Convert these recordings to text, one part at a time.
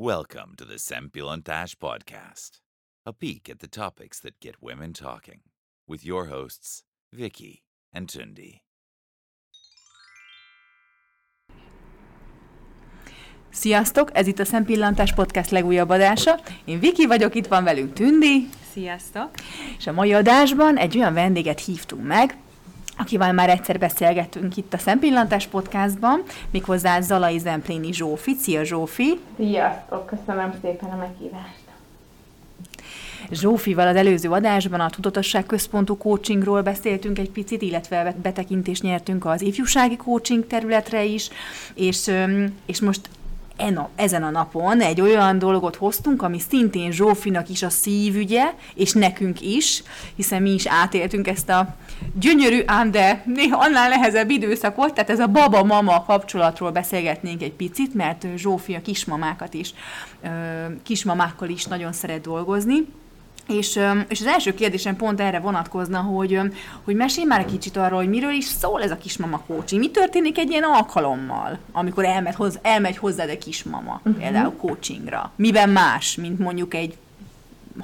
Welcome to the Sempilontash Podcast, a peek at the topics that get women talking, with your hosts, Vicky and Tundi. Sziasztok! Ez itt a Szempillantás Podcast legújabb adása. Én Viki vagyok, itt van velünk Tündi. Sziasztok! És a mai adásban egy olyan vendéget hívtunk meg, akivel már egyszer beszélgettünk itt a Szempillantás Podcastban, méghozzá Zalai Zempléni Zsófi. Szia Zsófi! Sziasztok! Köszönöm szépen a meghívást! Zsófival az előző adásban a Tudatosság Központú coachingról beszéltünk egy picit, illetve betekintést nyertünk az ifjúsági coaching területre is, és, és most en ezen a napon egy olyan dolgot hoztunk, ami szintén Zsófinak is a szívügye, és nekünk is, hiszen mi is átéltünk ezt a gyönyörű, ám de néha annál nehezebb időszakot, tehát ez a baba-mama kapcsolatról beszélgetnénk egy picit, mert Zsófi a kismamákat is, kismamákkal is nagyon szeret dolgozni, és, és az első kérdésem pont erre vonatkozna, hogy, hogy mesélj már egy kicsit arról, hogy miről is szól ez a kismama coaching. Mi történik egy ilyen alkalommal, amikor elmegy, hoz, elmegy hozzád egy kismama, uh-huh. például coachingra? Miben más, mint mondjuk egy,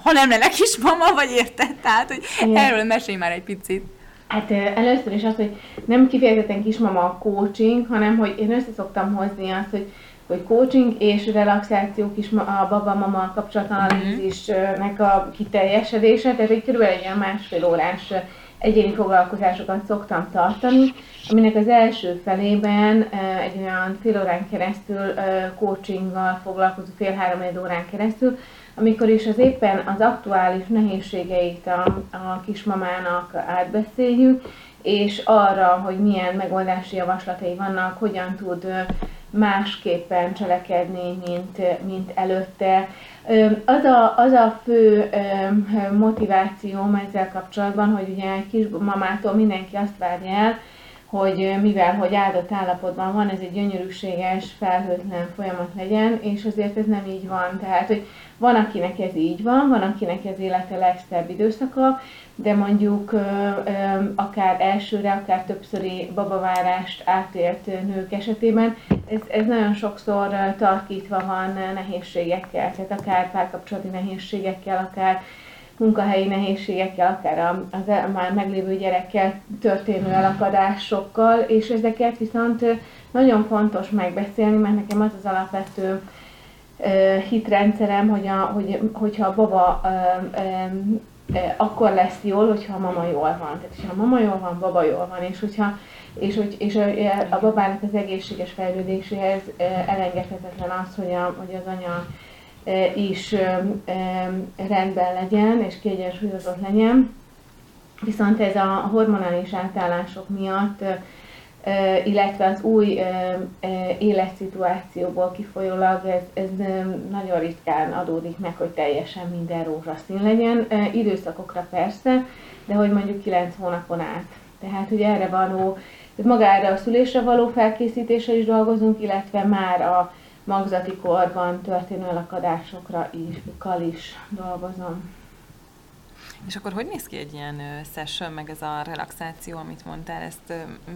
ha nem lenne kismama, vagy érted? Tehát, hogy Igen. erről mesélj már egy picit. Hát először is az, hogy nem kifejezetten kismama coaching, hanem hogy én össze szoktam hozni azt, hogy hogy coaching és relaxációk is a baba-mama kapcsolatanalízisnek a kiteljesedése, tehát egy körülbelül egy másfél órás egyéni foglalkozásokat szoktam tartani, aminek az első felében egy olyan fél órán keresztül coachinggal foglalkozó fél-három órán keresztül, amikor is az éppen az aktuális nehézségeit a, a kismamának átbeszéljük, és arra, hogy milyen megoldási javaslatai vannak, hogyan tud másképpen cselekedni, mint, mint előtte. Az a, az a fő motivációm ezzel kapcsolatban, hogy ugye egy kismamától mindenki azt várja el, hogy mivel, hogy áldott állapotban van, ez egy gyönyörűséges, felhőtlen folyamat legyen, és azért ez nem így van. Tehát, hogy van, akinek ez így van, van, akinek ez élete legszebb időszaka, de mondjuk akár elsőre, akár többszöri babavárást átélt nők esetében, ez, ez nagyon sokszor tarkítva van nehézségekkel, tehát akár párkapcsolati nehézségekkel, akár munkahelyi nehézségekkel, akár az már meglévő gyerekkel történő elakadásokkal, és ezeket viszont nagyon fontos megbeszélni, mert nekem az az alapvető hitrendszerem, hogy a, hogy, hogyha a baba akkor lesz jól, hogyha a mama jól van. Tehát, hogyha a mama jól van, baba jól van, és hogyha és, hogy, és a, a babának az egészséges fejlődéséhez elengedhetetlen az, hogy, a, hogy az anya is rendben legyen, és kiegyensúlyozott legyen. Viszont ez a hormonális átállások miatt illetve az új életszituációból kifolyólag ez, ez nagyon ritkán adódik meg, hogy teljesen minden rózsaszín legyen. Időszakokra persze, de hogy mondjuk 9 hónapon át. Tehát, hogy erre való, magára a szülésre való felkészítése is dolgozunk, illetve már a magzati korban történő lakadásokra is, is dolgozom. És akkor hogy néz ki egy ilyen session, meg ez a relaxáció, amit mondtál, ezt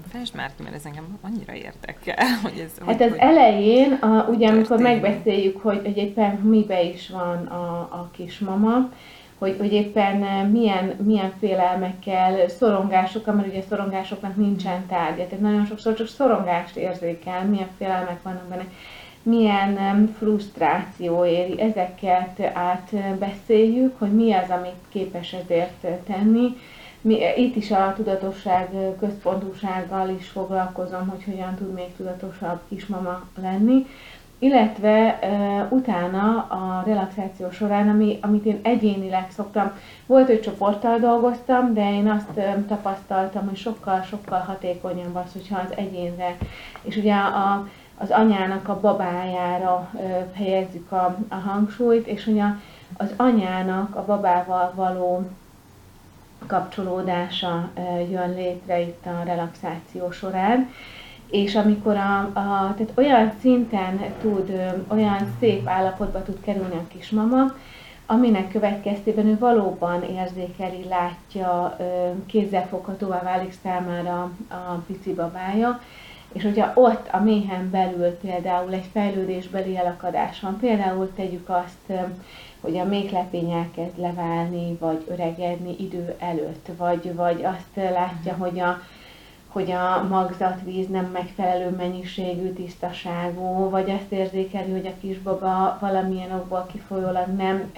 fejtsd már ki, mert ez engem annyira érdekel, hogy ez... Hát az hogy elején, a, ugye amikor megbeszéljük, hogy, hogy éppen mibe is van a, a kismama, hogy, hogy éppen milyen, milyen félelmekkel, szorongásokkal, mert ugye szorongásoknak nincsen tárgya, tehát nagyon sokszor csak szorongást érzékel, milyen félelmek vannak benne milyen frusztráció éri, ezeket átbeszéljük, hogy mi az, amit képes ezért tenni. Mi, itt is a tudatosság központúsággal is foglalkozom, hogy hogyan tud még tudatosabb kismama lenni. Illetve uh, utána a relaxáció során, ami, amit én egyénileg szoktam, volt, hogy csoporttal dolgoztam, de én azt uh, tapasztaltam, hogy sokkal-sokkal hatékonyabb az, hogyha az egyénre. És ugye a, az anyának a babájára helyezzük a, a hangsúlyt, és hogy a, az anyának a babával való kapcsolódása jön létre itt a relaxáció során. És amikor a, a, tehát olyan szinten tud, olyan szép állapotba tud kerülni a kismama, aminek következtében ő valóban érzékeli, látja, kézzelfoghatóvá válik számára a pici babája, és hogyha ott a méhen belül például egy fejlődésbeli elakadás van, például tegyük azt, hogy a méhlepény elkezd leválni, vagy öregedni idő előtt, vagy, vagy azt látja, hogy a, hogy a magzatvíz nem megfelelő mennyiségű, tisztaságú, vagy azt érzékeli, hogy a kisbaba valamilyen okból kifolyólag nem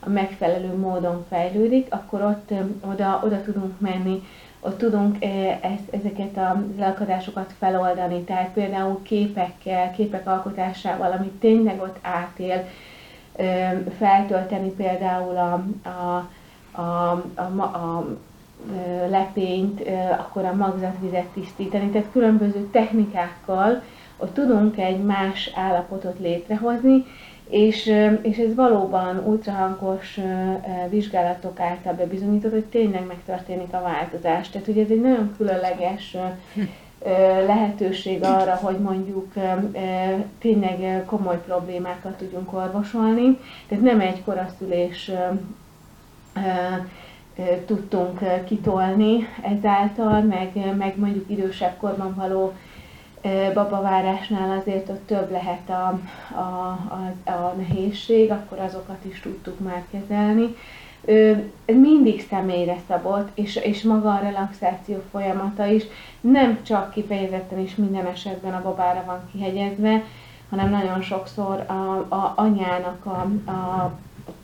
a megfelelő módon fejlődik, akkor ott oda, oda tudunk menni, ott tudunk ezt, ezeket a elakadásokat feloldani, tehát például képekkel, képek alkotásával, amit tényleg ott átél, feltölteni például a, a, a, a, a lepényt, akkor a magzatvizet tisztítani, tehát különböző technikákkal ott tudunk egy más állapotot létrehozni, és, és ez valóban ultrahangos vizsgálatok által bebizonyított, hogy tényleg megtörténik a változás. Tehát ugye ez egy nagyon különleges lehetőség arra, hogy mondjuk tényleg komoly problémákat tudjunk orvosolni. Tehát nem egy koraszülés tudtunk kitolni ezáltal, meg, meg mondjuk idősebb korban való babavárásnál azért ott több lehet a, a, a, a nehézség, akkor azokat is tudtuk már kezelni. Ez mindig személyre szabott, és, és maga a relaxáció folyamata is nem csak kifejezetten is minden esetben a babára van kihegyezve, hanem nagyon sokszor a, a anyának a, a,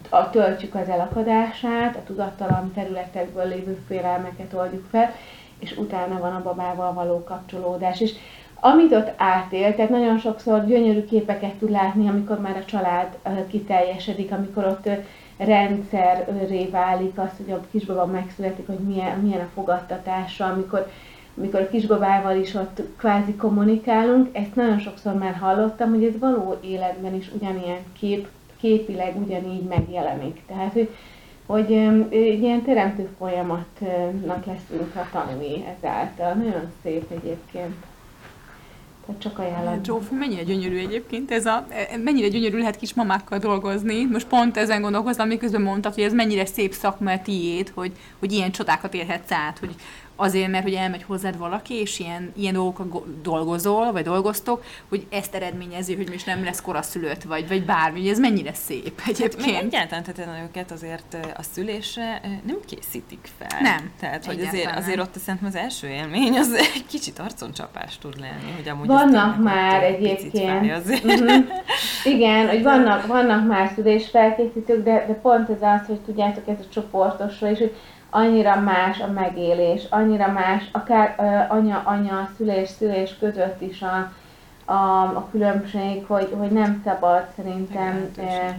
a töltjük az elakadását, a tudattalan területekből lévő félelmeket oldjuk fel, és utána van a babával való kapcsolódás. És amit ott átél, tehát nagyon sokszor gyönyörű képeket tud látni, amikor már a család kiteljesedik, amikor ott rendszerré válik az, hogy a kisbaba megszületik, hogy milyen, milyen a fogadtatása, amikor, amikor a kisbabával is ott kvázi kommunikálunk. Ezt nagyon sokszor már hallottam, hogy ez való életben is ugyanilyen kép, képileg ugyanígy megjelenik. Tehát, hogy, hogy egy ilyen teremtő folyamatnak leszünk a tanulni ezáltal. Nagyon szép egyébként. Tehát csak ajánlom. Zsófi, mennyire gyönyörű egyébként ez a, mennyire gyönyörű lehet kis mamákkal dolgozni. Most pont ezen gondolkoztam, miközben mondtad, hogy ez mennyire szép szakma a tiéd, hogy, hogy ilyen csodákat érhetsz át, hogy, azért, mert hogy elmegy hozzád valaki, és ilyen, ilyen dolgokat dolgozol, vagy dolgoztok, hogy ezt eredményezi, hogy most nem lesz koraszülött, vagy, vagy bármi, ez mennyire szép egyébként. Hát, egyáltalán, tehát őket azért a szülésre nem készítik fel. Nem. Tehát, hogy azért, azért ott szerintem az első élmény az egy kicsit arconcsapás tud lenni, hogy amúgy Vannak már egyébként. Uh-huh. Igen, hogy vannak, vannak már szülésfelkészítők, de, de pont ez az, hogy tudjátok, ez a csoportosra, és hogy annyira más a megélés, annyira más, akár anya-anya, szülés-szülés között is a, a, a különbség, hogy, hogy nem szabad szerintem e,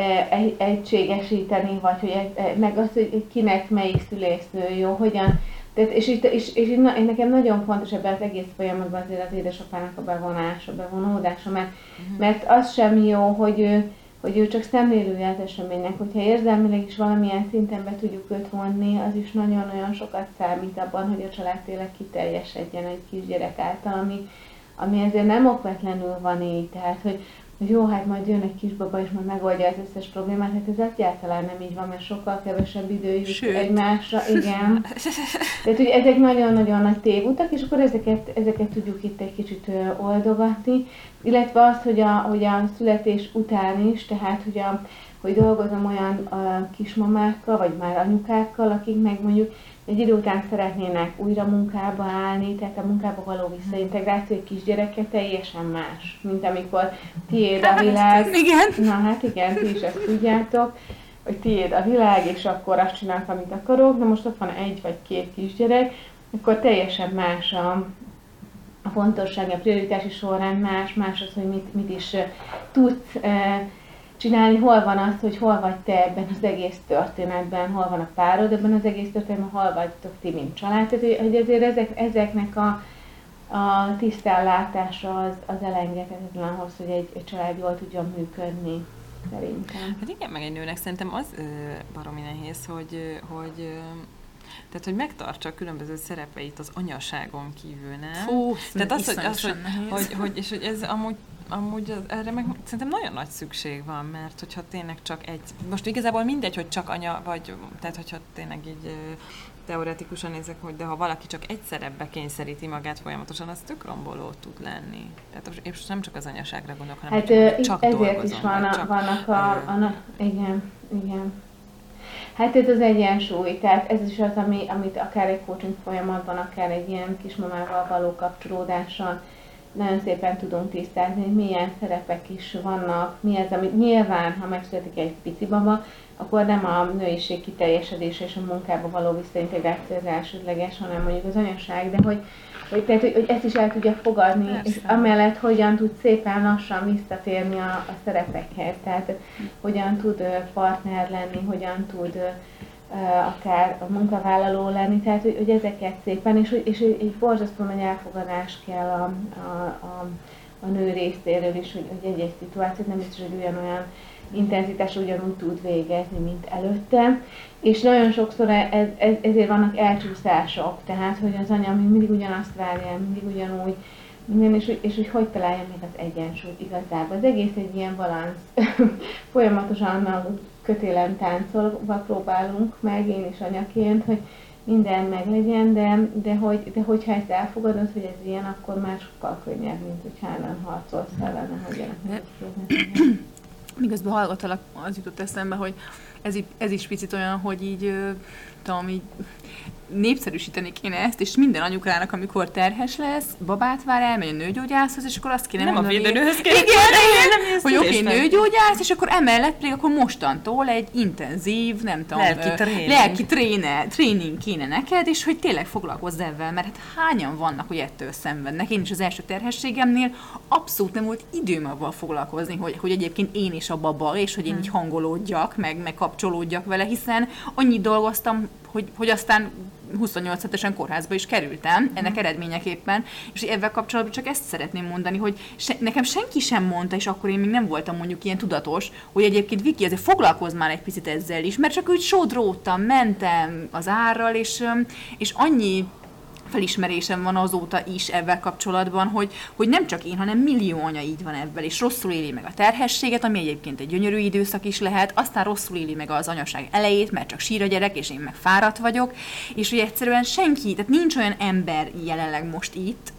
e, egységesíteni, vagy hogy e, meg az, hogy kinek melyik szülésznő jó, hogyan, tehát, és, és, és, és na, nekem nagyon fontos ebben az egész folyamatban azért az édesapának a bevonása, bevonódása, mert, uh-huh. mert az sem jó, hogy ő, hogy ő csak szemlélője az eseménynek, hogyha érzelmileg is valamilyen szinten be tudjuk őt vonni, az is nagyon-nagyon sokat számít abban, hogy a család tényleg kiteljesedjen egy kisgyerek által, ami, ami ezért nem okvetlenül van így, tehát hogy hogy jó, hát majd jön egy kisbaba, és majd megoldja az összes problémát, hát ez egyáltalán nem így van, mert sokkal kevesebb idő jut egymásra, igen. Tehát, hogy ezek nagyon-nagyon nagy tévutak, és akkor ezeket, ezeket tudjuk itt egy kicsit oldogatni, illetve azt, hogy a, hogy a születés után is, tehát, hogy, a, hogy dolgozom olyan a kismamákkal, vagy már anyukákkal, akik meg mondjuk egy idő után szeretnének újra munkába állni, tehát a munkába való visszaintegráció egy kisgyereke teljesen más, mint amikor tiéd a hát, világ. igen. Na hát igen, ti is ezt tudjátok, hogy tiéd a világ, és akkor azt csinálok, amit akarok, de most ott van egy vagy két kisgyerek, akkor teljesen más a, a fontosság, a prioritási sorrend más, más az, hogy mit, mit is tudsz csinálni, hol van az, hogy hol vagy te ebben az egész történetben, hol van a párod ebben az egész történetben, hol vagytok ti, mint család. Tehát, hogy azért ezek, ezeknek a, a tisztánlátása az, az elengedhetetlen ahhoz, hogy egy, egy család jól tudjon működni. Szerintem. Hát igen, meg egy nőnek szerintem az ö, baromi nehéz, hogy, hogy ö, tehát, hogy megtartsa a különböző szerepeit az anyaságon kívül, nem? Fú, Tehát az, hogy, az, hogy, hogy, hogy, és hogy ez amúgy amúgy erre meg szerintem nagyon nagy szükség van, mert hogyha tényleg csak egy, most igazából mindegy, hogy csak anya vagy, tehát hogyha tényleg így teoretikusan nézek, hogy de ha valaki csak egy szerepbe kényszeríti magát folyamatosan, az tök romboló tud lenni. Tehát és nem csak az anyaságra gondolok, hanem Hát ö, csak ezért dolgozom, is van a, csak, vannak a, a, a, igen, igen. Hát ez az egyensúly, tehát ez is az, ami, amit akár egy coaching folyamatban, akár egy ilyen kismamával való kapcsolódással nagyon szépen tudunk tisztázni, hogy milyen szerepek is vannak, mi az, ami nyilván, ha megszületik egy pici baba, akkor nem a nőiség kiteljesedése és a munkába való visszaintegráció az elsődleges, hanem mondjuk az anyaság, de hogy, hogy, tehát, hogy, hogy ezt is el tudja fogadni, Persze. és amellett hogyan tud szépen lassan visszatérni a, a szerepekhez, tehát hogyan tud partner lenni, hogyan tud akár a munkavállaló lenni, tehát hogy, hogy ezeket szépen, és, és egy, borzasztó nagy elfogadás kell a, a, a, a nő részéről is, hogy, hogy egy-egy szituációt nem biztos, hogy ugyanolyan intenzitás ugyanúgy tud végezni, mint előtte. És nagyon sokszor ez, ez, ezért vannak elcsúszások, tehát hogy az anya mindig ugyanazt várja, mindig ugyanúgy, minden, és, és hogy hogy találja meg az egyensúlyt igazából. Az egész egy ilyen balansz. Folyamatosan kötélen táncolva próbálunk meg, én is anyaként, hogy minden meglegyen, de, de, hogy, de hogyha ezt elfogadod, hogy ez ilyen, akkor már sokkal könnyebb, mint hogyha ellen harcolsz ellene, hogy ennek Miközben hallgatalak, az jutott eszembe, hogy ez, ez is picit olyan, hogy így, tudom, így népszerűsíteni kéne ezt, és minden anyukának, amikor terhes lesz, babát vár, elmegy a nőgyógyászhoz, és akkor azt kéne nem a mondani, védőnőhöz igen, kell. igen, hogy oké, okay, nőgyógyász, és akkor emellett pedig akkor mostantól egy intenzív, nem tudom, Lelki ö, tréning. lelki tréne, tréning kéne neked, és hogy tényleg foglalkozz ezzel, mert hát hányan vannak, hogy ettől szenvednek. Én is az első terhességemnél abszolút nem volt időm avval foglalkozni, hogy, hogy egyébként én is a baba, és hogy én így hangolódjak, meg, meg kapcsolódjak vele, hiszen annyit dolgoztam, hogy, hogy aztán 28 hetesen kórházba is kerültem ennek eredményeképpen, és ebben kapcsolatban csak ezt szeretném mondani, hogy se, nekem senki sem mondta, és akkor én még nem voltam mondjuk ilyen tudatos, hogy egyébként Viki, azért foglalkozz már egy picit ezzel is, mert csak úgy sodródtam, mentem az árral, és, és annyi felismerésem van azóta is ebben kapcsolatban, hogy, hogy nem csak én, hanem millió anya így van ebben, és rosszul éli meg a terhességet, ami egyébként egy gyönyörű időszak is lehet, aztán rosszul éli meg az anyaság elejét, mert csak sír a gyerek, és én meg fáradt vagyok, és hogy egyszerűen senki, tehát nincs olyan ember jelenleg most itt,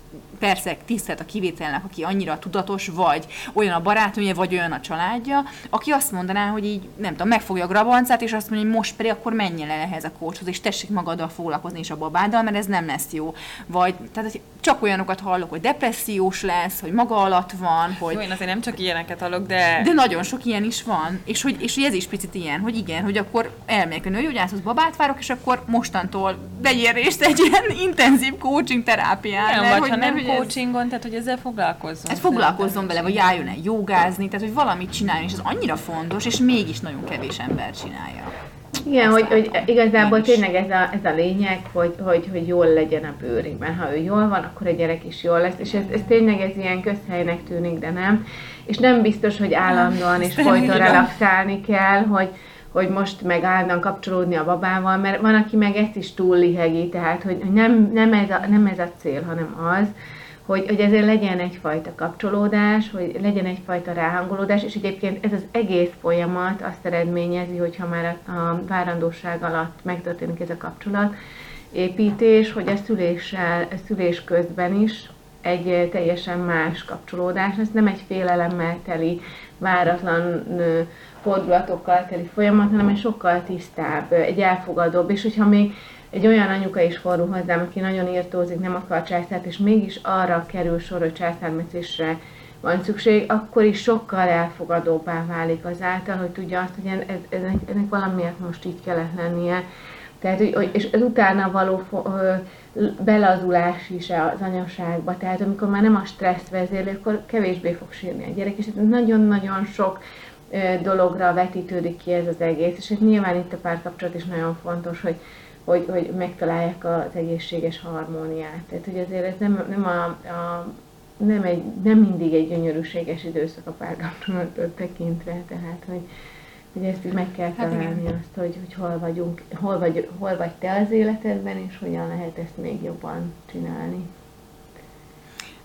persze tisztelt a kivételnek, aki annyira tudatos, vagy olyan a barátnője, vagy olyan a családja, aki azt mondaná, hogy így, nem tudom, megfogja a grabancát, és azt mondja, hogy most pedig akkor menjen el ehhez a kócshoz, és tessék magaddal foglalkozni és a babáddal, mert ez nem lesz jó. Vagy, tehát hogy csak olyanokat hallok, hogy depressziós lesz, hogy maga alatt van, hogy Jó, én azért nem csak ilyeneket hallok, de... de nagyon sok ilyen is van, és hogy, és hogy ez is picit ilyen, hogy igen, hogy akkor elmegyek a nőgyógyászhoz, babát várok, és akkor mostantól vegyél részt egy ilyen intenzív coaching terápián. nem, mert vagy hogy ha nem ez- coachingon, tehát hogy ezzel foglalkozzon. Hát foglalkozzon vele, vagy járjon el jogázni, tehát hogy valamit csináljon, és ez annyira fontos, és mégis nagyon kevés ember csinálja. Igen, hogy, hogy igazából tényleg ez a, ez a lényeg, hogy, hogy, hogy jól legyen a bőrünk, mert ha ő jól van, akkor a gyerek is jól lesz, és ez, ez tényleg ez ilyen közhelynek tűnik, de nem. És nem biztos, hogy állandóan és folyton relaxálni kell, hogy, hogy most meg állandóan kapcsolódni a babával, mert van, aki meg ezt is túl lihegi, tehát hogy hogy nem, nem, ez, a, nem ez a cél, hanem az, hogy, hogy ezért legyen egyfajta kapcsolódás, hogy legyen egyfajta ráhangolódás, és egyébként ez az egész folyamat azt eredményezi, hogyha már a, a várandóság alatt megtörténik ez a kapcsolat, építés, hogy a szüléssel, a szülés közben is egy teljesen más kapcsolódás, ez nem egy félelemmel teli, váratlan fordulatokkal teli folyamat, hanem egy sokkal tisztább, egy elfogadóbb, és hogyha még egy olyan anyuka is fordul hozzám, aki nagyon írtózik, nem akar császárt, és mégis arra kerül sor, hogy császármetszésre van szükség, akkor is sokkal elfogadóbbá válik azáltal, hogy tudja azt, hogy ez, ennek, ennek valamiért most így kellett lennie. Tehát, hogy, és az utána való belazulás is az anyaságba, tehát amikor már nem a stressz vezérli, akkor kevésbé fog sírni a gyerek, és ez nagyon-nagyon sok dologra vetítődik ki ez az egész, és hát nyilván itt a párkapcsolat is nagyon fontos, hogy, hogy, hogy megtalálják az egészséges harmóniát. Tehát, hogy azért ez nem, nem, a, a, nem, egy, nem mindig egy gyönyörűséges időszak a párkapcsolatot tekintve, tehát, hogy, hogy ezt így meg kell Hát igen. találni azt, hogy, hogy hol vagyunk, hol vagy, hol vagy te az életedben, és hogyan lehet ezt még jobban csinálni.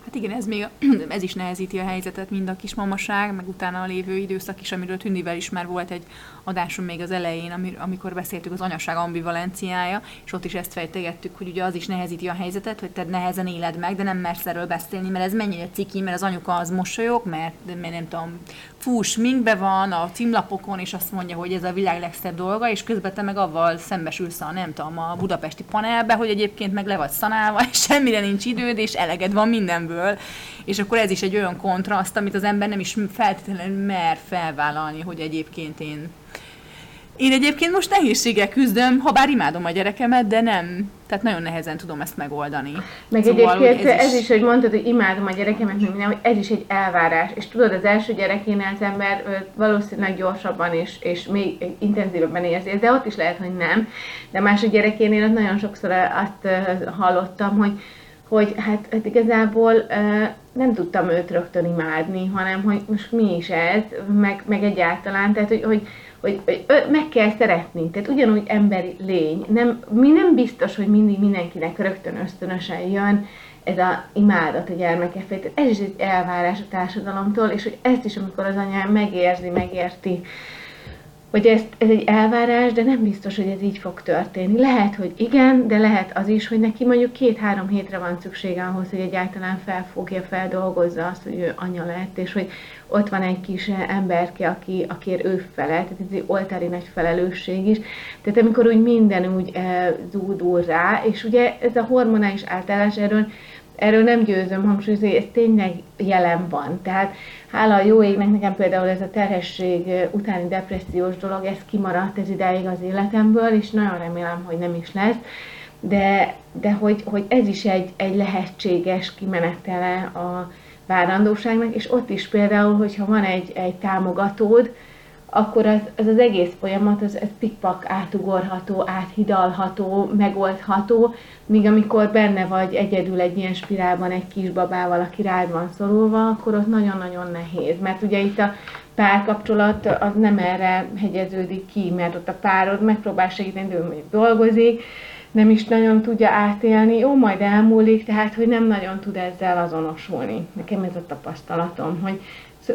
Hát igen, ez még ez is nehezíti a helyzetet, mind a kismamaság, meg utána a lévő időszak is, amiről Tündivel is már volt egy adásom még az elején, amikor beszéltük az anyaság ambivalenciája, és ott is ezt fejtegettük, hogy ugye az is nehezíti a helyzetet, hogy te nehezen éled meg, de nem mersz erről beszélni, mert ez mennyire ciki, mert az anyuka az mosolyog, mert, mert nem tudom, fús minkbe van a címlapokon, és azt mondja, hogy ez a világ legszebb dolga, és közben te meg avval szembesülsz a, nem tudom, a budapesti panelbe, hogy egyébként meg le vagy szanálva, és semmire nincs időd, és eleged van mindenből. És akkor ez is egy olyan kontraszt, amit az ember nem is feltétlenül mer felvállalni, hogy egyébként én én egyébként most nehézséggel küzdöm, ha bár imádom a gyerekemet, de nem. Tehát nagyon nehezen tudom ezt megoldani. Meg szóval, egyébként ez, ez is... is, hogy mondtad, hogy imádom a gyerekemet, meg minden, hogy ez is egy elvárás. És tudod, az első gyerekénél az ember valószínűleg gyorsabban és, és még intenzívebben érzi, de ott is lehet, hogy nem. De másik gyerekénél nagyon sokszor azt hallottam, hogy hogy hát, hát igazából nem tudtam őt rögtön imádni, hanem hogy most mi is ez, meg, meg egyáltalán, tehát hogy, hogy hogy, hogy meg kell szeretni, tehát ugyanúgy emberi lény. Nem, mi nem biztos, hogy mindig mindenkinek rögtön ösztönösen jön ez a imádat a gyermeke felé. Tehát ez is egy elvárás a társadalomtól, és hogy ezt is, amikor az anya megérzi, megérti, hogy ez, ez egy elvárás, de nem biztos, hogy ez így fog történni. Lehet, hogy igen, de lehet az is, hogy neki mondjuk két-három hétre van szüksége ahhoz, hogy egyáltalán felfogja, feldolgozza azt, hogy ő anya lett, és hogy ott van egy kis emberke, aki, akiért ő felel, tehát ez egy oltári nagy felelősség is. Tehát amikor úgy minden úgy e, zúdul rá, és ugye ez a hormonális átállás, erről, erről nem győzöm hangsúlyozni, ez tényleg jelen van. Tehát hála a jó égnek, nekem például ez a terhesség utáni depressziós dolog, ez kimaradt ez ideig az életemből, és nagyon remélem, hogy nem is lesz. De, de hogy, hogy ez is egy, egy lehetséges kimenetele a várandóságnak, és ott is például, hogyha van egy, egy támogatód, akkor az, az, az egész folyamat, az, az pikpak átugorható, áthidalható, megoldható, míg amikor benne vagy egyedül egy ilyen spirálban egy kisbabával, aki rád van szorulva, akkor ott nagyon-nagyon nehéz. Mert ugye itt a párkapcsolat az nem erre hegyeződik ki, mert ott a párod megpróbál segíteni, ő mondjuk dolgozik, nem is nagyon tudja átélni, jó, majd elmúlik, tehát hogy nem nagyon tud ezzel azonosulni. Nekem ez a tapasztalatom, hogy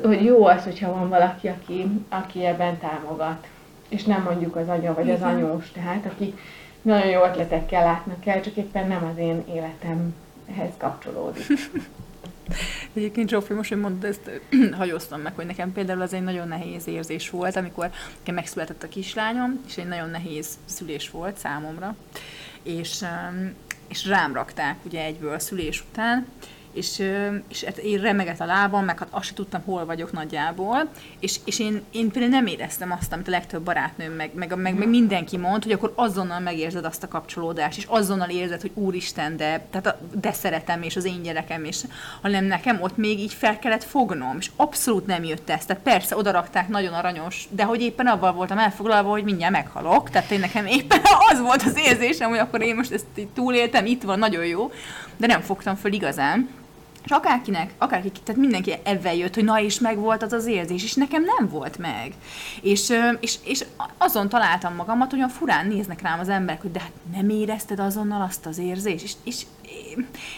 hogy jó az, hogyha van valaki, aki, aki ebben támogat. És nem mondjuk az anya vagy az anyós, tehát aki nagyon jó ötletekkel látnak el, csak éppen nem az én életemhez kapcsolódik. Egyébként Zsófi, most, hogy mondod, ezt hagyoztam meg, hogy nekem például az egy nagyon nehéz érzés volt, amikor nekem megszületett a kislányom, és egy nagyon nehéz szülés volt számomra, és, és rám rakták ugye egyből a szülés után, és, és hát én remegett a lábam, meg hát azt sem tudtam, hol vagyok nagyjából, és, és én, én például nem éreztem azt, amit a legtöbb barátnőm, meg, meg, meg, meg mindenki mond, hogy akkor azonnal megérzed azt a kapcsolódást, és azonnal érzed, hogy úristen, de, tehát a, de szeretem, és az én gyerekem, és hanem nekem ott még így fel kellett fognom, és abszolút nem jött ez. Tehát persze odarakták nagyon aranyos, de hogy éppen abban voltam elfoglalva, hogy mindjárt meghalok, tehát én nekem éppen az volt az érzésem, hogy akkor én most ezt így túléltem, itt van, nagyon jó, de nem fogtam föl igazán. És akárkinek, akárki, tehát mindenki ebben jött, hogy na és meg volt az az érzés, és nekem nem volt meg. És, és, és azon találtam magamat, hogy olyan furán néznek rám az emberek, hogy de hát nem érezted azonnal azt az érzést. És, és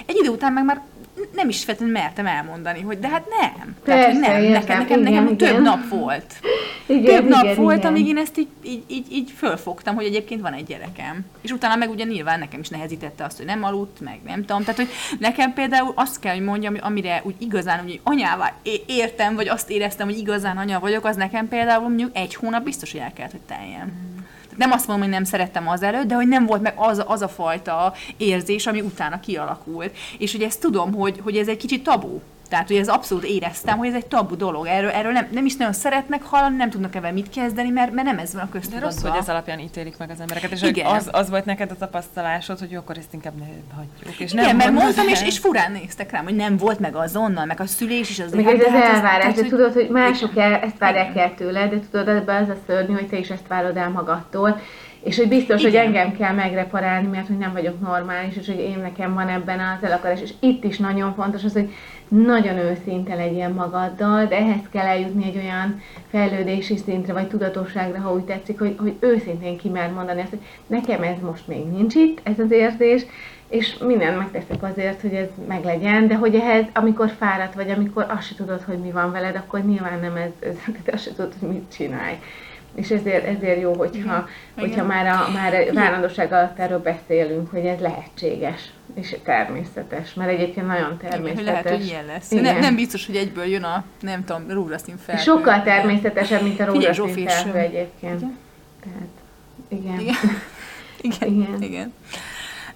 egy idő után meg már nem is feltétlenül mertem elmondani, hogy de hát nem. Persze, Tehát, hogy nem, értem, nekem, nekem, igen, nekem igen. több nap volt. Igen, több igen, nap volt, igen. amíg én ezt így, így, így, így fölfogtam, hogy egyébként van egy gyerekem. És utána meg ugye nyilván nekem is nehezítette azt, hogy nem aludt, meg nem tudom. Tehát, hogy nekem például azt kell, hogy mondjam, amire úgy igazán úgy anyává értem, vagy azt éreztem, hogy igazán anya vagyok, az nekem például mondjuk egy hónap biztos, hogy el kellett, hogy teljen nem azt mondom, hogy nem szerettem az előtt, de hogy nem volt meg az, az a fajta érzés, ami utána kialakult. És ugye ezt tudom, hogy, hogy ez egy kicsit tabu. Tehát, hogy ez abszolút éreztem, hogy ez egy tabu dolog. Erről, erről nem, nem is nagyon szeretnek hallani, nem tudnak ebben mit kezdeni, mert, mert nem ez van a köztudatban. De rossz, hogy ez alapján ítélik meg az embereket. És Igen. Az, az volt neked a tapasztalásod, hogy jó, akkor ezt inkább ne hagyjuk. És Igen, nem mert mondtam, és, és furán néztek rám, hogy nem volt meg azonnal, meg a szülés is az. Még ez az hát elvárás, de tudod, hogy mások el, ezt várják el tőle, de tudod, ebben az a szörnyű, hogy te is ezt várod el magadtól és hogy biztos, Igen. hogy engem kell megreparálni, mert hogy nem vagyok normális, és hogy én nekem van ebben az elakarás. És itt is nagyon fontos az, hogy nagyon őszinte legyél magaddal, de ehhez kell eljutni egy olyan fejlődési szintre, vagy tudatosságra, ha úgy tetszik, hogy, hogy őszintén kimer mondani azt, hogy nekem ez most még nincs itt, ez az érzés, és mindent megteszek azért, hogy ez meglegyen, de hogy ehhez, amikor fáradt vagy, amikor azt se tudod, hogy mi van veled, akkor nyilván nem ez, ez azt se tudod, hogy mit csinálj. És ezért, ezért jó, hogyha, Igen. hogyha Igen. már a már várandóság alatt erről beszélünk, hogy ez lehetséges és természetes, mert egyébként nagyon természetes. Igen, lehet, hogy ilyen lesz. Igen. Nem, nem biztos, hogy egyből jön a, nem tudom, rózsaszín felhő. Sokkal természetesebb, mint a rózsaszín felhő egyébként. Igen. Tehát, igen. Igen. igen. igen. igen.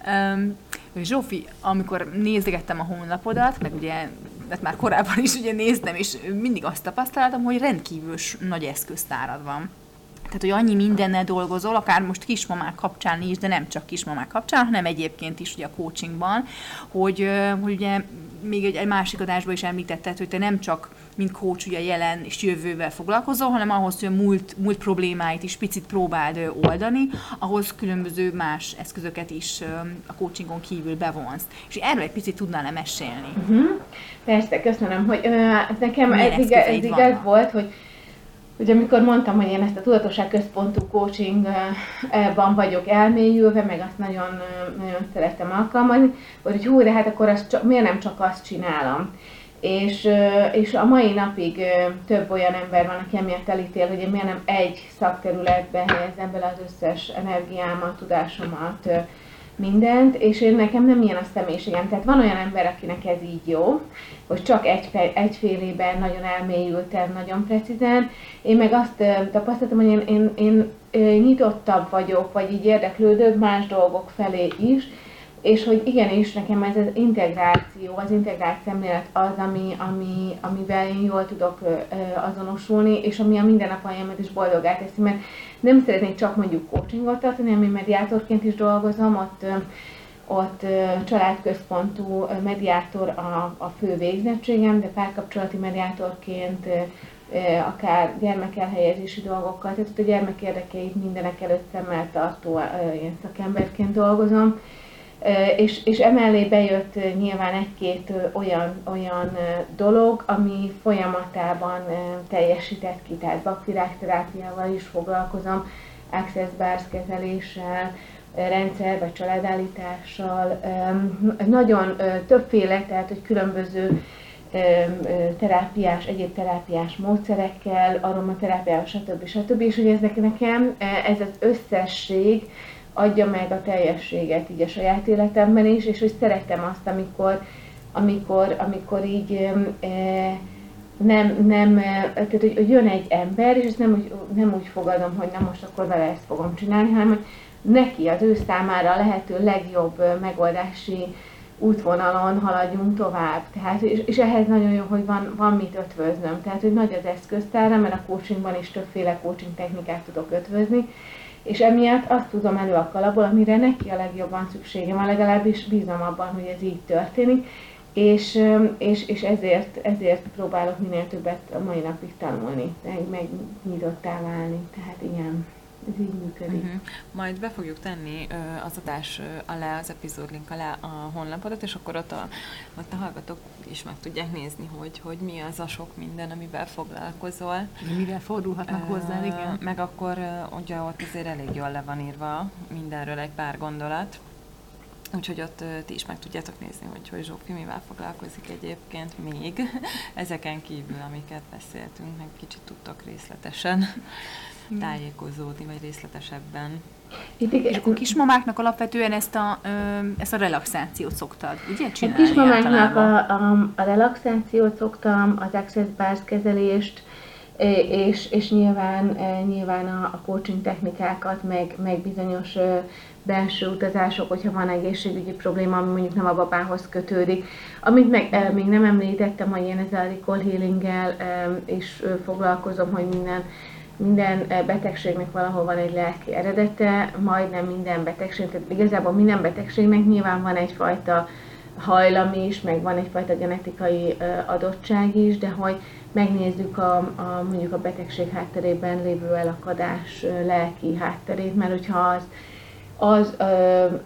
Um, Zsófi, amikor nézegettem a honlapodat, meg ugye, mert már korábban is ugye néztem, és mindig azt tapasztaltam, hogy rendkívül nagy eszköztárad van. Tehát, hogy annyi mindennel dolgozol, akár most kismamák kapcsán is, de nem csak kismamák kapcsán, hanem egyébként is ugye a coachingban, hogy, hogy ugye még egy, egy másik adásban is említetted, hogy te nem csak mint coach ugye jelen és jövővel foglalkozol, hanem ahhoz, hogy a múlt, múlt problémáit is picit próbáld oldani, ahhoz különböző más eszközöket is a coachingon kívül bevonsz. És erről egy picit tudnál-e mesélni? Uh-huh. Persze, köszönöm, hogy ö, nekem ez, igaz, ez igaz volt, hogy Ugye amikor mondtam, hogy én ezt a tudatosság központú coachingban vagyok elmélyülve, meg azt nagyon, nagyon szeretem alkalmazni, hogy hú, de hát akkor azt csak, miért nem csak azt csinálom. És, és a mai napig több olyan ember van, aki emiatt elítél, hogy én miért nem egy szakterületbe helyezem bele az összes energiámat, tudásomat, mindent, és én nekem nem ilyen a személyiségem. Tehát van olyan ember, akinek ez így jó, hogy csak egy, egyfélében nagyon elmélyültem, nagyon precízen. Én meg azt tapasztaltam, hogy én, én, én nyitottabb vagyok, vagy így érdeklődök más dolgok felé is, és hogy igenis nekem ez az integráció, az integrált szemlélet az, ami, ami, amivel én jól tudok azonosulni, és ami a mindennapjaimat is boldogá teszi, mert nem szeretnék csak mondjuk coachingot tartani, ami mediátorként is dolgozom, ott ott családközpontú mediátor a, a fő végzettségem, de párkapcsolati mediátorként akár gyermekelhelyezési dolgokkal, tehát ott a gyermek érdekeit mindenek előtt szemmel tartó ilyen szakemberként dolgozom, és, és emellé bejött nyilván egy-két olyan, olyan dolog, ami folyamatában teljesített ki, tehát bakvirágterápiával is foglalkozom, access bars kezeléssel, rendszer vagy családállítással, nagyon többféle, tehát hogy különböző terápiás, egyéb terápiás módszerekkel, aromaterápiával, stb. stb. És hogy ez nekem, ez az összesség, adja meg a teljességet így a saját életemben is, és hogy szeretem azt, amikor, amikor, amikor így e, nem, nem, tehát hogy, hogy jön egy ember, és ezt nem úgy, nem úgy fogadom, hogy na most akkor vele ezt fogom csinálni, hanem hogy neki az ő számára a lehető legjobb megoldási útvonalon haladjunk tovább. Tehát, és, és ehhez nagyon jó, hogy van, van mit ötvöznöm. Tehát, hogy nagy az eszköztára, mert a coachingban is többféle coaching technikát tudok ötvözni, és emiatt azt tudom elő a kalapból, amire neki a legjobban szüksége van, legalábbis bízom abban, hogy ez így történik, és, és, és ezért, ezért próbálok minél többet a mai napig tanulni, meg, meg nyitottá válni, tehát igen ez így működik. Uh-huh. Majd be fogjuk tenni uh, az adás alá, az epizódlink alá a honlapodat, és akkor ott a, ott a hallgatók is meg tudják nézni, hogy, hogy mi az a sok minden, amivel foglalkozol. Mivel fordulhatnak uh, hozzá, igen. Meg akkor uh, ugye ott azért elég jól le van írva mindenről egy pár gondolat. Úgyhogy ott ti is meg tudjátok nézni, hogy, hogy Zsófi mivel foglalkozik egyébként még ezeken kívül, amiket beszéltünk, meg kicsit tudtok részletesen tájékozódni, vagy részletesebben. És akkor kismamáknak alapvetően ezt a, ezt a relaxációt szoktad, ugye hát csinálni? A kismamáknak a, a, a relaxációt szoktam, az access bars kezelést, és, és nyilván, nyilván a, a coaching technikákat, meg, meg bizonyos belső utazások, hogyha van egészségügyi probléma, ami mondjuk nem a babához kötődik. Amit meg még nem említettem, hogy én ezzel a recall healing-gel is foglalkozom, hogy minden minden betegségnek valahol van egy lelki eredete, majdnem minden betegség, tehát igazából minden betegségnek nyilván van egyfajta hajlam is, meg van egyfajta genetikai adottság is, de hogy megnézzük a, a mondjuk a betegség hátterében lévő elakadás lelki hátterét, mert hogyha az az ö,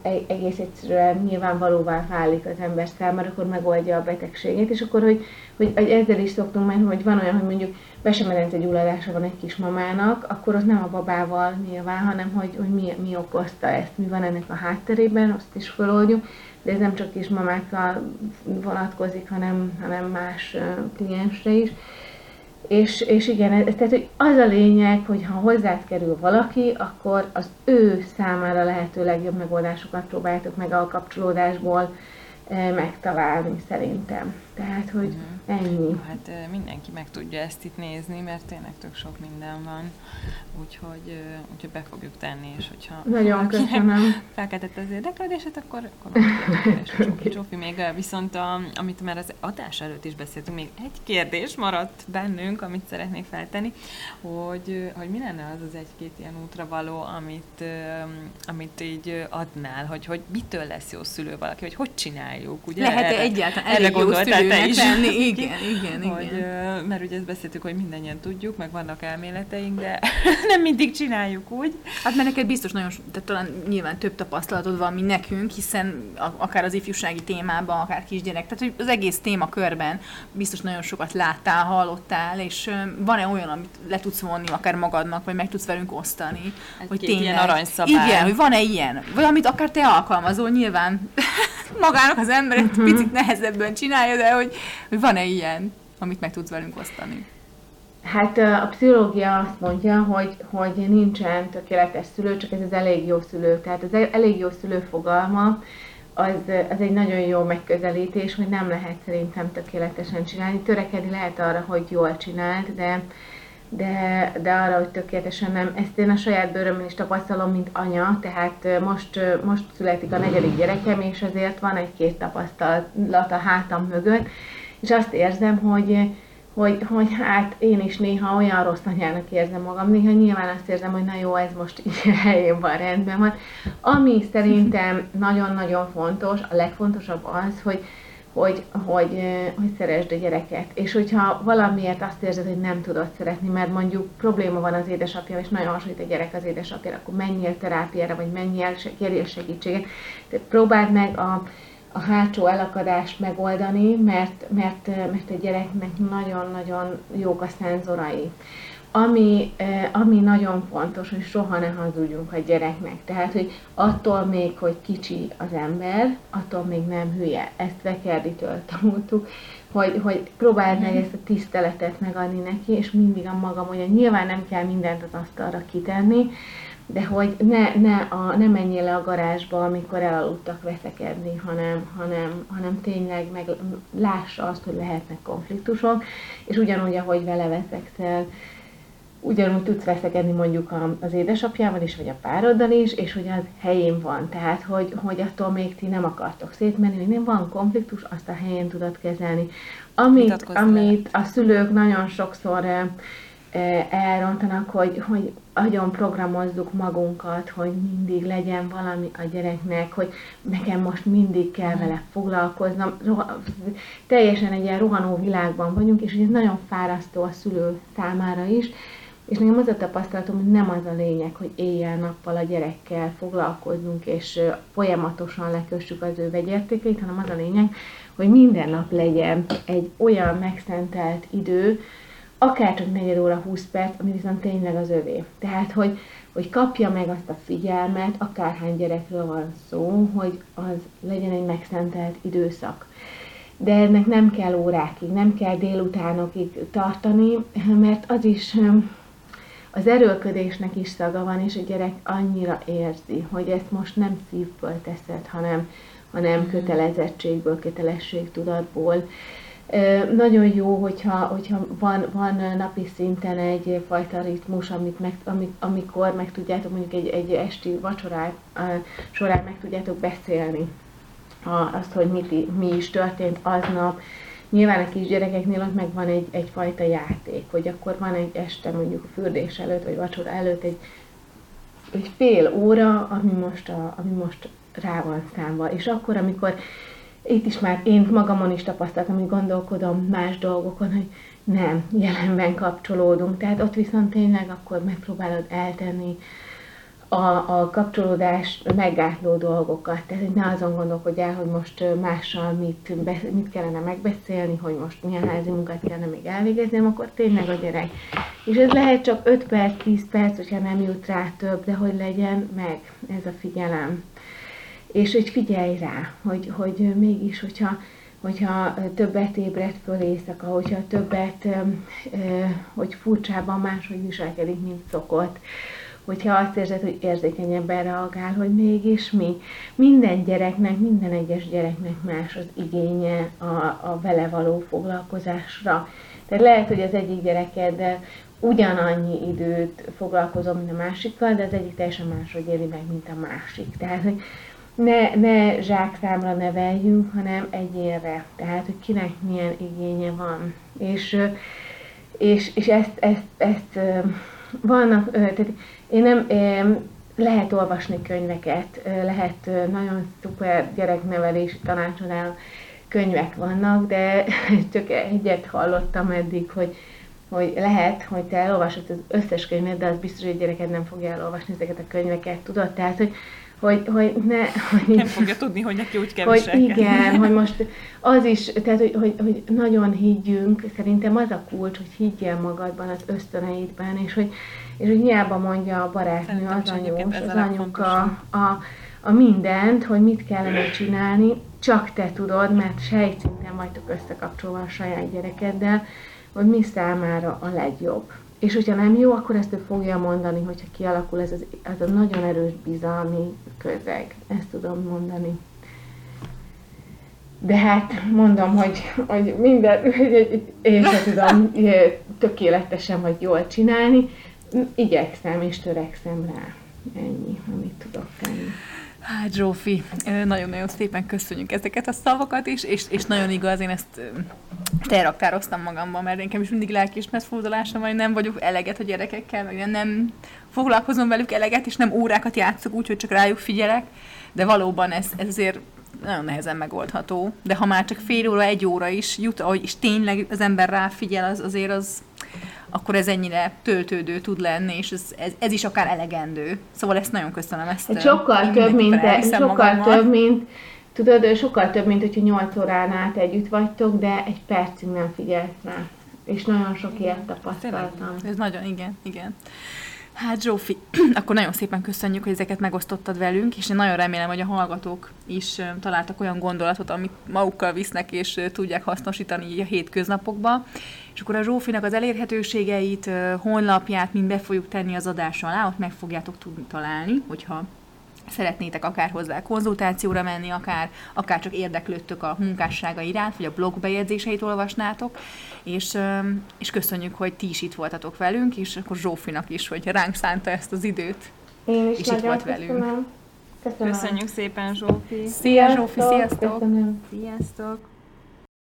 e-, egész egyszerűen nyilvánvalóvá válik az ember számára, akkor megoldja a betegségét, és akkor, hogy, hogy, hogy ezzel is szoktunk menni, hogy van olyan, hogy mondjuk besemedence gyulladása van egy kismamának, akkor ott nem a babával nyilván, hanem hogy, hogy mi, mi okozta ezt, mi van ennek a hátterében, azt is feloldjuk, de ez nem csak kismamákkal vonatkozik, hanem, hanem más kliensre is. És, és igen, tehát az a lényeg, hogy ha hozzád kerül valaki, akkor az ő számára lehető legjobb megoldásokat próbáltok meg a kapcsolódásból megtalálni szerintem. Tehát, hogy uh-huh. Ennyi. Hát mindenki meg tudja ezt itt nézni, mert tényleg tök sok minden van, úgyhogy, úgyhogy be fogjuk tenni, és hogyha Nagyon köszönöm. felkeltette az érdeklődését, akkor, akkor Csófi, Csófi még viszont, a, amit már az adás előtt is beszéltünk, még egy kérdés maradt bennünk, amit szeretnék feltenni, hogy, hogy mi lenne az az egy-két ilyen útra való, amit, amit így adnál, hogy, hogy mitől lesz jó szülő valaki, hogy hogy csináljuk, ugye? Lehet-e egyáltalán elég jó szülő te is. Lenni. Igen, igen, hogy, igen. Mert ugye ezt beszéltük, hogy mindannyian tudjuk, meg vannak elméleteink, de nem mindig csináljuk úgy. Hát mert neked biztos nagyon, tehát talán nyilván több tapasztalatod van, mint nekünk, hiszen akár az ifjúsági témában, akár kisgyerek, tehát hogy az egész témakörben biztos nagyon sokat láttál, hallottál, és van-e olyan, amit le tudsz vonni akár magadnak, vagy meg tudsz velünk osztani? Egy hogy tényleg, ilyen aranyszabály. Igen, hogy van-e ilyen? Vagy amit akár te alkalmazol, nyilván magának az ember egy picit nehezebben csinálja, de hogy, hogy van-e ilyen, amit meg tudsz velünk osztani? Hát a pszichológia azt mondja, hogy, hogy nincsen tökéletes szülő, csak ez az elég jó szülő. Tehát az elég jó szülő fogalma, az, az egy nagyon jó megközelítés, hogy nem lehet szerintem tökéletesen csinálni. Törekedni lehet arra, hogy jól csináld, de, de, de arra, hogy tökéletesen nem. Ezt én a saját bőrömön is tapasztalom, mint anya, tehát most, most születik a negyedik gyerekem, és azért van egy-két tapasztalat a hátam mögött, és azt érzem, hogy, hogy, hogy hát én is néha olyan rossz anyának érzem magam, néha nyilván azt érzem, hogy na jó, ez most így helyén van, rendben van. Ami szerintem nagyon-nagyon fontos, a legfontosabb az, hogy, hogy, hogy, hogy szeresd a gyereket. És hogyha valamiért azt érzed, hogy nem tudod szeretni, mert mondjuk probléma van az édesapja, és nagyon hasonlít a gyerek az édesapjára, akkor menjél terápiára, vagy menjél, kérjél segítséget. Tehát próbáld meg a, a hátsó elakadást megoldani, mert, mert, mert a gyereknek nagyon-nagyon jók a szenzorai. Ami, ami nagyon fontos, hogy soha ne hazudjunk a gyereknek. Tehát, hogy attól még, hogy kicsi az ember, attól még nem hülye. Ezt Vekerditől tanultuk, hogy, hogy próbáld meg ezt a tiszteletet megadni neki, és mindig a magam, hogy nyilván nem kell mindent az asztalra kitenni, de hogy ne, ne, a, ne menjél le a garázsba, amikor elaludtak veszekedni, hanem, hanem, hanem tényleg meg lássa azt, hogy lehetnek konfliktusok, és ugyanúgy, ahogy vele veszekszel, ugyanúgy tudsz veszekedni mondjuk az édesapjával is, vagy a pároddal is, és hogy az helyén van. Tehát, hogy, hogy attól még ti nem akartok szétmenni, nem van konfliktus, azt a helyén tudod kezelni. Amit, amit a szülők nagyon sokszor elrontanak, hogy, hogy nagyon programozzuk magunkat, hogy mindig legyen valami a gyereknek, hogy nekem most mindig kell vele foglalkoznom. Teljesen egy ilyen rohanó világban vagyunk, és ez nagyon fárasztó a szülő számára is, és nekem az a tapasztalatom, hogy nem az a lényeg, hogy éjjel-nappal a gyerekkel foglalkozzunk, és folyamatosan lekössük az ő vegyértékeit, hanem az a lényeg, hogy minden nap legyen egy olyan megszentelt idő, akár csak negyed óra, 20 perc, ami viszont tényleg az övé. Tehát, hogy, hogy kapja meg azt a figyelmet, akárhány gyerekről van szó, hogy az legyen egy megszentelt időszak. De ennek nem kell órákig, nem kell délutánokig tartani, mert az is az erőlködésnek is szaga van, és a gyerek annyira érzi, hogy ezt most nem szívből teszed, hanem, hanem mm. kötelezettségből, kötelességtudatból. Nagyon jó, hogyha, hogyha van, van napi szinten egy fajta ritmus, amit meg, amik, amikor meg tudjátok mondjuk egy, egy esti vacsorát során meg tudjátok beszélni azt, hogy mit, mi is történt aznap, Nyilván a kisgyerekeknél ott meg van egy, egyfajta játék, hogy akkor van egy este mondjuk a fürdés előtt, vagy vacsora előtt egy, egy fél óra, ami most, a, ami most rá van számva. És akkor, amikor itt is már én magamon is tapasztaltam, hogy gondolkodom más dolgokon, hogy nem, jelenben kapcsolódunk. Tehát ott viszont tényleg akkor megpróbálod eltenni a, a kapcsolódás meggátló dolgokat. Tehát, hogy ne azon gondolkodjál, hogy most mással mit, mit kellene megbeszélni, hogy most milyen házi munkát kellene még elvégezni, akkor tényleg a gyerek. És ez lehet csak 5 perc, 10 perc, hogyha nem jut rá több, de hogy legyen meg ez a figyelem. És hogy figyelj rá, hogy, hogy mégis, hogyha hogyha többet ébredt föl éjszaka, hogyha többet, hogy furcsában máshogy viselkedik, mint szokott, hogyha azt érzed, hogy érzékenyebben reagál, hogy mégis mi. Minden gyereknek, minden egyes gyereknek más az igénye a, a vele való foglalkozásra. Tehát lehet, hogy az egyik gyerekeddel ugyanannyi időt foglalkozom, mint a másikkal, de az egyik teljesen máshogy éli meg, mint a másik. Tehát, hogy ne, ne zsákszámra neveljünk, hanem egyénre. Tehát, hogy kinek milyen igénye van. És, és, és ezt, ezt, ezt vannak, tehát én nem, lehet olvasni könyveket, lehet nagyon szuper gyereknevelési tanácsadó könyvek vannak, de csak egyet hallottam eddig, hogy, hogy lehet, hogy te elolvasod az összes könyvet, de az biztos, hogy a gyereked nem fogja elolvasni ezeket a könyveket, tudod? Tehát, hogy hogy, hogy ne... Hogy, nem fogja tudni, hogy neki úgy kell hogy Igen, hogy most az is, tehát hogy, hogy, hogy nagyon higgyünk, szerintem az a kulcs, hogy higgyél magadban, az ösztöneidben, és hogy, és hogy hiába mondja a barátnő, az anyós, az anyuka, a, a mindent, hogy mit kellene csinálni, csak te tudod, mert sejtszinten vagytok összekapcsolva a saját gyerekeddel, hogy mi számára a legjobb. És hogyha nem jó, akkor ezt ő fogja mondani, hogyha kialakul ez az, ez a nagyon erős bizalmi közeg. Ezt tudom mondani. De hát mondom, hogy, hogy minden, én sem tudom tökéletesen vagy jól csinálni. Igyekszem és törekszem rá. Ennyi, amit tudok tenni. Hát Zsófi, nagyon-nagyon szépen köszönjük ezeket a szavakat is, és, és nagyon igaz, én ezt elraktároztam magamban, mert nekem is mindig lelkiismert fordulásom vagy nem vagyok eleget a gyerekekkel, meg nem foglalkozom velük eleget, és nem órákat játszok úgy, hogy csak rájuk figyelek, de valóban ez, ez azért nagyon nehezen megoldható. De ha már csak fél óra, egy óra is jut, ahogy és tényleg az ember ráfigyel, az azért az akkor ez ennyire töltődő tud lenni, és ez, ez, ez is akár elegendő. Szóval ezt nagyon köszönöm. Ezt hát sokkal több, mint, e, sokkal magammal. több, mint Tudod, sokkal több, mint hogyha 8 órán át együtt vagytok, de egy percig nem figyelsz rá. És nagyon sok ilyet tapasztaltam. Ez nagyon, igen, igen. Hát Zsófi, akkor nagyon szépen köszönjük, hogy ezeket megosztottad velünk, és én nagyon remélem, hogy a hallgatók is találtak olyan gondolatot, amit magukkal visznek, és tudják hasznosítani így a hétköznapokba. És akkor a Zsófinak az elérhetőségeit, honlapját mind be fogjuk tenni az adás alá, ott meg fogjátok tudni találni, hogyha szeretnétek akár hozzá konzultációra menni, akár, akár csak érdeklődtök a munkássága iránt, vagy a blog bejegyzéseit olvasnátok, és, és köszönjük, hogy ti is itt voltatok velünk, és akkor Zsófinak is, hogy ránk szánta ezt az időt. Én is és itt volt velünk. Köszönöm. Köszönöm. Köszönjük szépen, Zsófi. Szia, Zsófi, sziasztok! Köszönöm. Sziasztok!